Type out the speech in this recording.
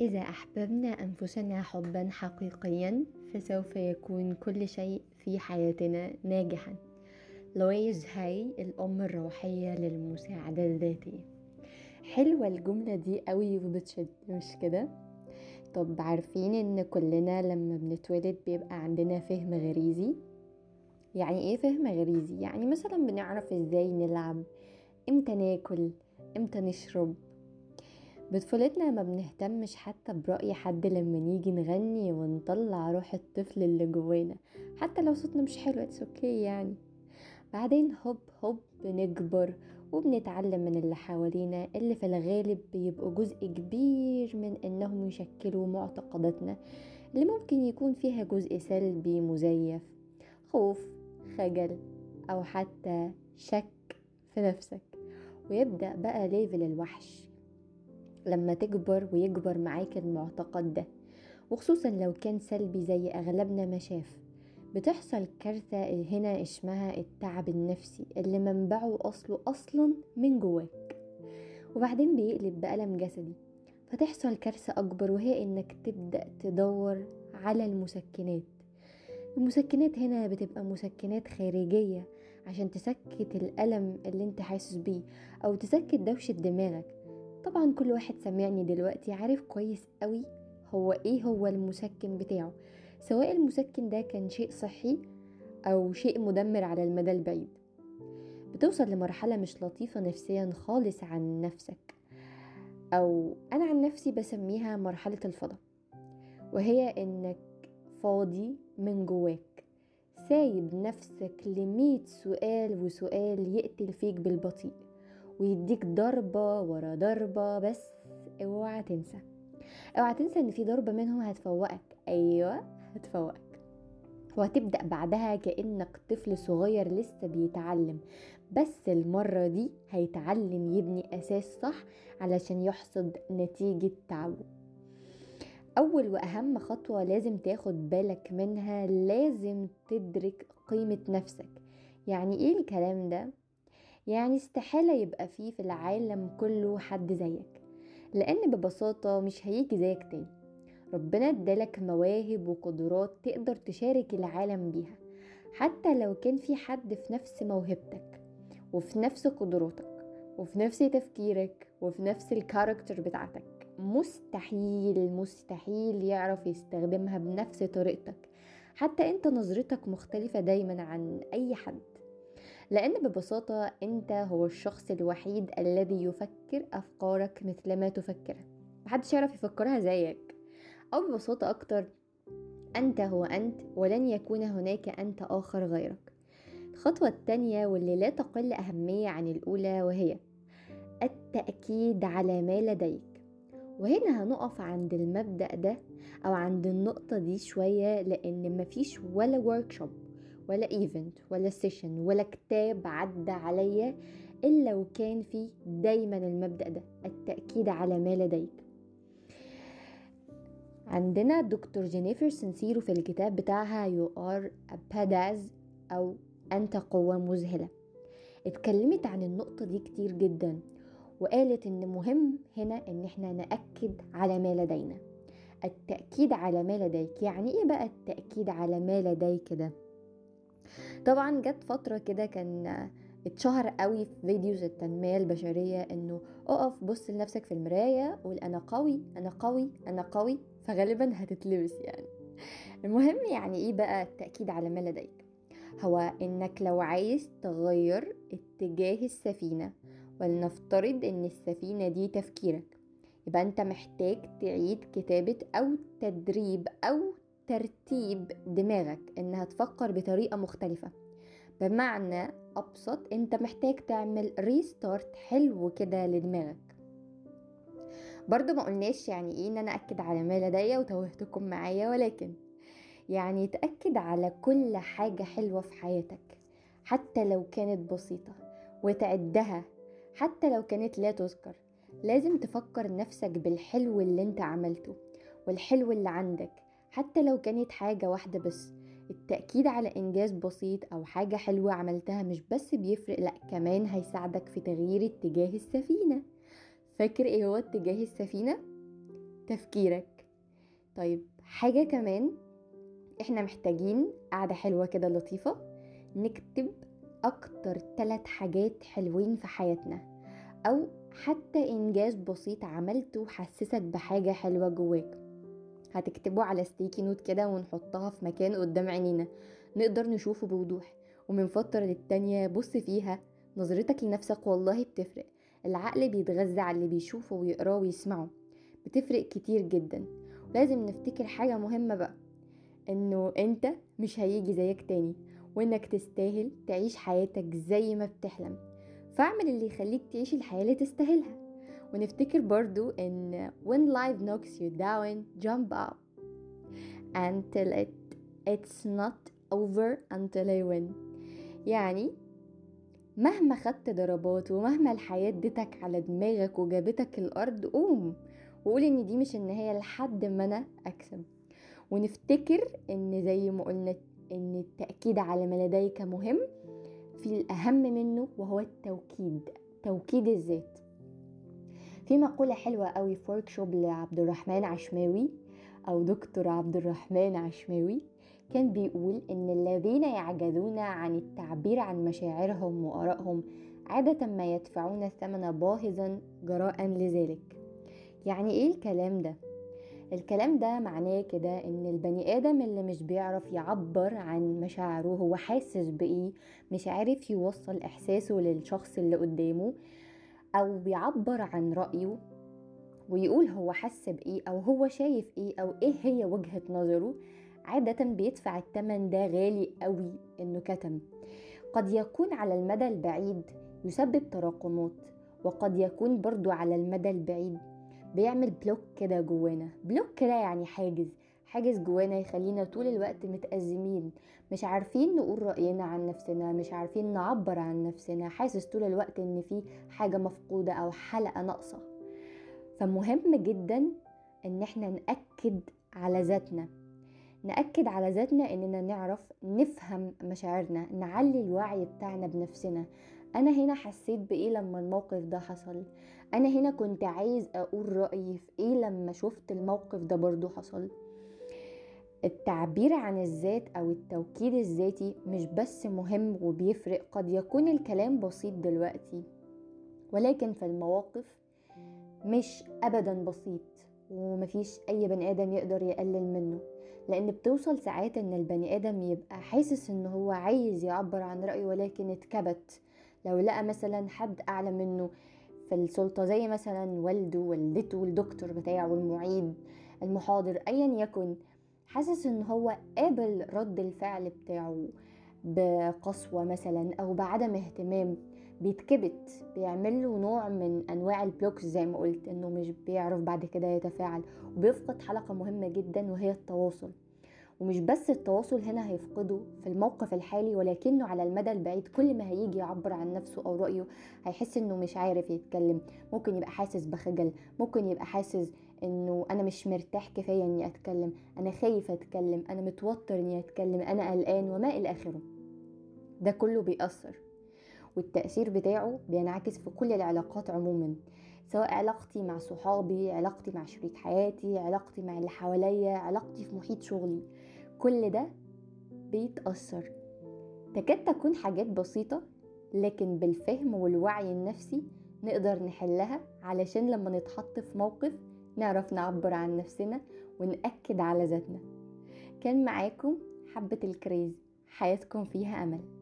إذا أحببنا أنفسنا حبا حقيقيا فسوف يكون كل شيء في حياتنا ناجحا. لويز هاي الأم الروحية للمساعدة الذاتية. حلوة الجملة دي قوي وبتشد مش كده؟ طب عارفين إن كلنا لما بنتولد بيبقى عندنا فهم غريزي؟ يعني إيه فهم غريزي؟ يعني مثلا بنعرف إزاي نلعب إمتى ناكل إمتى نشرب بطفولتنا ما بنهتمش حتى برأي حد لما نيجي نغني ونطلع روح الطفل اللي جوانا. حتى لو صوتنا مش حلو it's okay يعني. بعدين هوب هوب بنكبر وبنتعلم من اللي حوالينا اللي في الغالب بيبقوا جزء كبير من إنهم يشكلوا معتقداتنا اللي ممكن يكون فيها جزء سلبي مزيف خوف خجل أو حتى شك في نفسك. ويبدأ بقى ليفل الوحش. لما تكبر ويكبر معاك المعتقد ده وخصوصا لو كان سلبي زي أغلبنا ما شاف. بتحصل كارثة هنا اسمها التعب النفسي اللي منبعه أصله أصلا من جواك. وبعدين بيقلب بألم جسدي. فتحصل كارثة أكبر وهي إنك تبدأ تدور على المسكنات. المسكنات هنا بتبقى مسكنات خارجية عشان تسكت الألم اللي أنت حاسس بيه أو تسكت دوشة دماغك. طبعا كل واحد سامعني دلوقتي عارف كويس قوي هو إيه هو المسكن بتاعه. سواء المسكن ده كان شيء صحي أو شيء مدمر على المدى البعيد. بتوصل لمرحلة مش لطيفة نفسيا خالص عن نفسك. أو أنا عن نفسي بسميها مرحلة الفضا وهي إنك فاضي من جواك. سايب نفسك لمية سؤال وسؤال يقتل فيك بالبطيء. ويديك ضربة ورا ضربة بس اوعى تنسى. اوعى تنسى إن في ضربة منهم هتفوقك. أيوه هتفوقك. وهتبدأ بعدها كأنك طفل صغير لسه بيتعلم. بس المرة دي هيتعلم يبني أساس صح علشان يحصد نتيجة تعبه. أول وأهم خطوة لازم تاخد بالك منها لازم تدرك قيمة نفسك. يعني إيه الكلام ده؟ يعني استحالة يبقى فيه في العالم كله حد زيك لأن ببساطة مش هيجي زيك تاني. ربنا ادالك مواهب وقدرات تقدر تشارك العالم بيها حتى لو كان في حد في نفس موهبتك وفي نفس قدراتك وفي نفس تفكيرك وفي نفس الكاركتر بتاعتك. مستحيل مستحيل يعرف يستخدمها بنفس طريقتك. حتى أنت نظرتك مختلفة دايما عن أي حد. لأن ببساطة أنت هو الشخص الوحيد الذي يفكر أفكارك مثل ما تفكرها محدش يعرف يفكرها زيك. أو ببساطة أكتر أنت هو أنت ولن يكون هناك أنت آخر غيرك. الخطوة التانية واللي لا تقل أهمية عن الأولى وهي التأكيد على ما لديك. وهنا هنقف عند المبدأ ده أو عند النقطة دي شوية لأن مفيش ولا workshop ولا event ولا session ولا كتاب عدى عليا إلا وكان فيه دايما المبدأ ده التأكيد على ما لديك. عندنا دكتور جينيفر سنسيرو في الكتاب بتاعها You are أو أنت قوة مذهلة اتكلمت عن النقطة دي كتير جدا وقالت إن مهم هنا إن إحنا نأكد على ما لدينا. التأكيد على ما لديك يعني إيه بقى التأكيد على ما لديك ده؟ طبعا جت فترة كده كان اتشهر قوي في videos التنمية البشرية إنه أقف بص لنفسك في المراية قول أنا قوي أنا قوي أنا قوي فغالبا هتتلبس يعني. المهم يعني إيه بقى التأكيد على ما لديك؟ هو إنك لو عايز تغير اتجاه السفينة ولنفترض إن السفينة دي تفكيرك يبقى أنت محتاج تعيد كتابة أو تدريب أو ترتيب دماغك إنها تفكر بطريقة مختلفة. بمعنى أبسط أنت محتاج تعمل ريستارت حلو كده لدماغك. برضو ما قلناش يعني إيه إن أنا أكد على ما لدي وتوهتكم معايا ولكن يعني تأكد على كل حاجة حلوة في حياتك حتى لو كانت بسيطة وتعدها حتى لو كانت لا تذكر. لازم تفكر نفسك بالحلو اللي أنت عملته والحلو اللي عندك حتى لو كانت حاجة واحدة بس. التأكيد على إنجاز بسيط أو حاجة حلوة عملتها مش بس بيفرق لأ كمان هيساعدك في تغيير اتجاه السفينة. فاكر إيه هو اتجاه السفينة؟ تفكيرك. طيب حاجة كمان إحنا محتاجين قعدة حلوة كده لطيفة نكتب أكتر ثلاث حاجات حلوين في حياتنا أو حتى إنجاز بسيط عملته حسسك بحاجة حلوة جواك. هتكتبه على ستيكي نوت كده ونحطها في مكان قدام عينينا. نقدر نشوفه بوضوح. ومن فترة للتانية بص فيها. نظرتك لنفسك والله بتفرق. العقل بيتغذى على اللي بيشوفه ويقراه ويسمعه. بتفرق كتير جدا. ولازم نفتكر حاجة مهمة بقى. إنه أنت مش هيجي زيك تاني. وإنك تستاهل تعيش حياتك زي ما بتحلم. فاعمل اللي يخليك تعيش الحياة اللي تستاهلها. ونفتكر برضو إن when life knocks you down jump up until it it's not over until I win. يعني مهما خدت ضربات ومهما الحياة ادتك على دماغك وجابتك الأرض قوم وقول إن دي مش النهاية لحد ما أنا أكسب. ونفتكر إن زي ما قلنا إن التأكيد على ما لديك مهم في الأهم منه وهو التوكيد توكيد الذات. في مقولة حلوة قوي في وركشوب لعبد الرحمن عشماوي أو دكتور عبد الرحمن عشماوي كان بيقول إن الذين يعجزون عن التعبير عن مشاعرهم وآرائهم عادة ما يدفعون الثمن باهظا جراء لذلك يعني إيه الكلام ده؟ الكلام ده معناه كده إن البني آدم اللي مش بيعرف يعبر عن مشاعره هو حاسس بإيه مش عارف يوصل إحساسه للشخص اللي قدامه أو بيعبر عن رأيه ويقول هو حس بإيه أو هو شايف إيه أو إيه هي وجهة نظره عادة بيدفع التمن ده غالي قوي إنه كتم. قد يكون على المدى البعيد يسبب تراكمات وقد يكون برضو على المدى البعيد بيعمل block كده جوانا. block كده يعني حاجز. حاجز جوانا يخلينا طول الوقت متأزمين. مش عارفين نقول رأينا عن نفسنا مش عارفين نعبر عن نفسنا. حاسس طول الوقت إن في حاجة مفقودة أو حلقة ناقصة. فمهم جدا إن إحنا نأكد على ذاتنا. نأكد على ذاتنا إننا نعرف نفهم مشاعرنا نعلي الوعي بتاعنا بنفسنا. أنا هنا حسيت بإيه لما الموقف ده حصل؟ أنا هنا كنت عايز أقول رأيي في إيه لما شفت الموقف ده برضو حصل؟ التعبير عن الذات أو التوكيد الذاتي مش بس مهم وبيفرق قد يكون الكلام بسيط دلوقتي ولكن في المواقف مش ابدا بسيط ومفيش أي بني آدم يقدر يقلل منه لأن بتوصل ساعات إن البني آدم يبقى حاسس إن هو عايز يعبر عن رأيه ولكن اتكبت. لو لقى مثلا حد أعلى منه في السلطة زي مثلا والده والدته الدكتور بتاعه المعيد المحاضر ايا يكن حاسس إن هو قابل رد الفعل بتاعه بقسوة مثلا أو بعدم اهتمام. بيتكبت بيعمل له نوع من أنواع البلوكس زي ما قلت إنه مش بيعرف بعد كده يتفاعل وبيفقد حلقة مهمة جدا وهي التواصل. ومش بس التواصل هنا هيفقده في الموقف الحالي ولكنه على المدى البعيد كل ما هيجي يعبر عن نفسه أو رأيه هيحس إنه مش عارف يتكلم. ممكن يبقى حاسس بخجل ممكن يبقى حاسس إنه أنا مش مرتاح كفاية إني أتكلم أنا خايف أتكلم أنا متوتر إني أتكلم أنا قلقان وما إلى آخره. ده كله بيأثر والتأثير بتاعه بينعكس في كل العلاقات عموما سواء علاقتي مع صحابي علاقتي مع شريك حياتي علاقتي مع اللي حواليا علاقتي في محيط شغلي. كل ده بيتأثر. تكاد تكون حاجات بسيطة لكن بالفهم والوعي النفسي نقدر نحلها علشان لما نتحط في موقف نعرف نعبر عن نفسنا ونأكد على ذاتنا. كان معاكم حبة الكريز. حياتكم فيها أمل.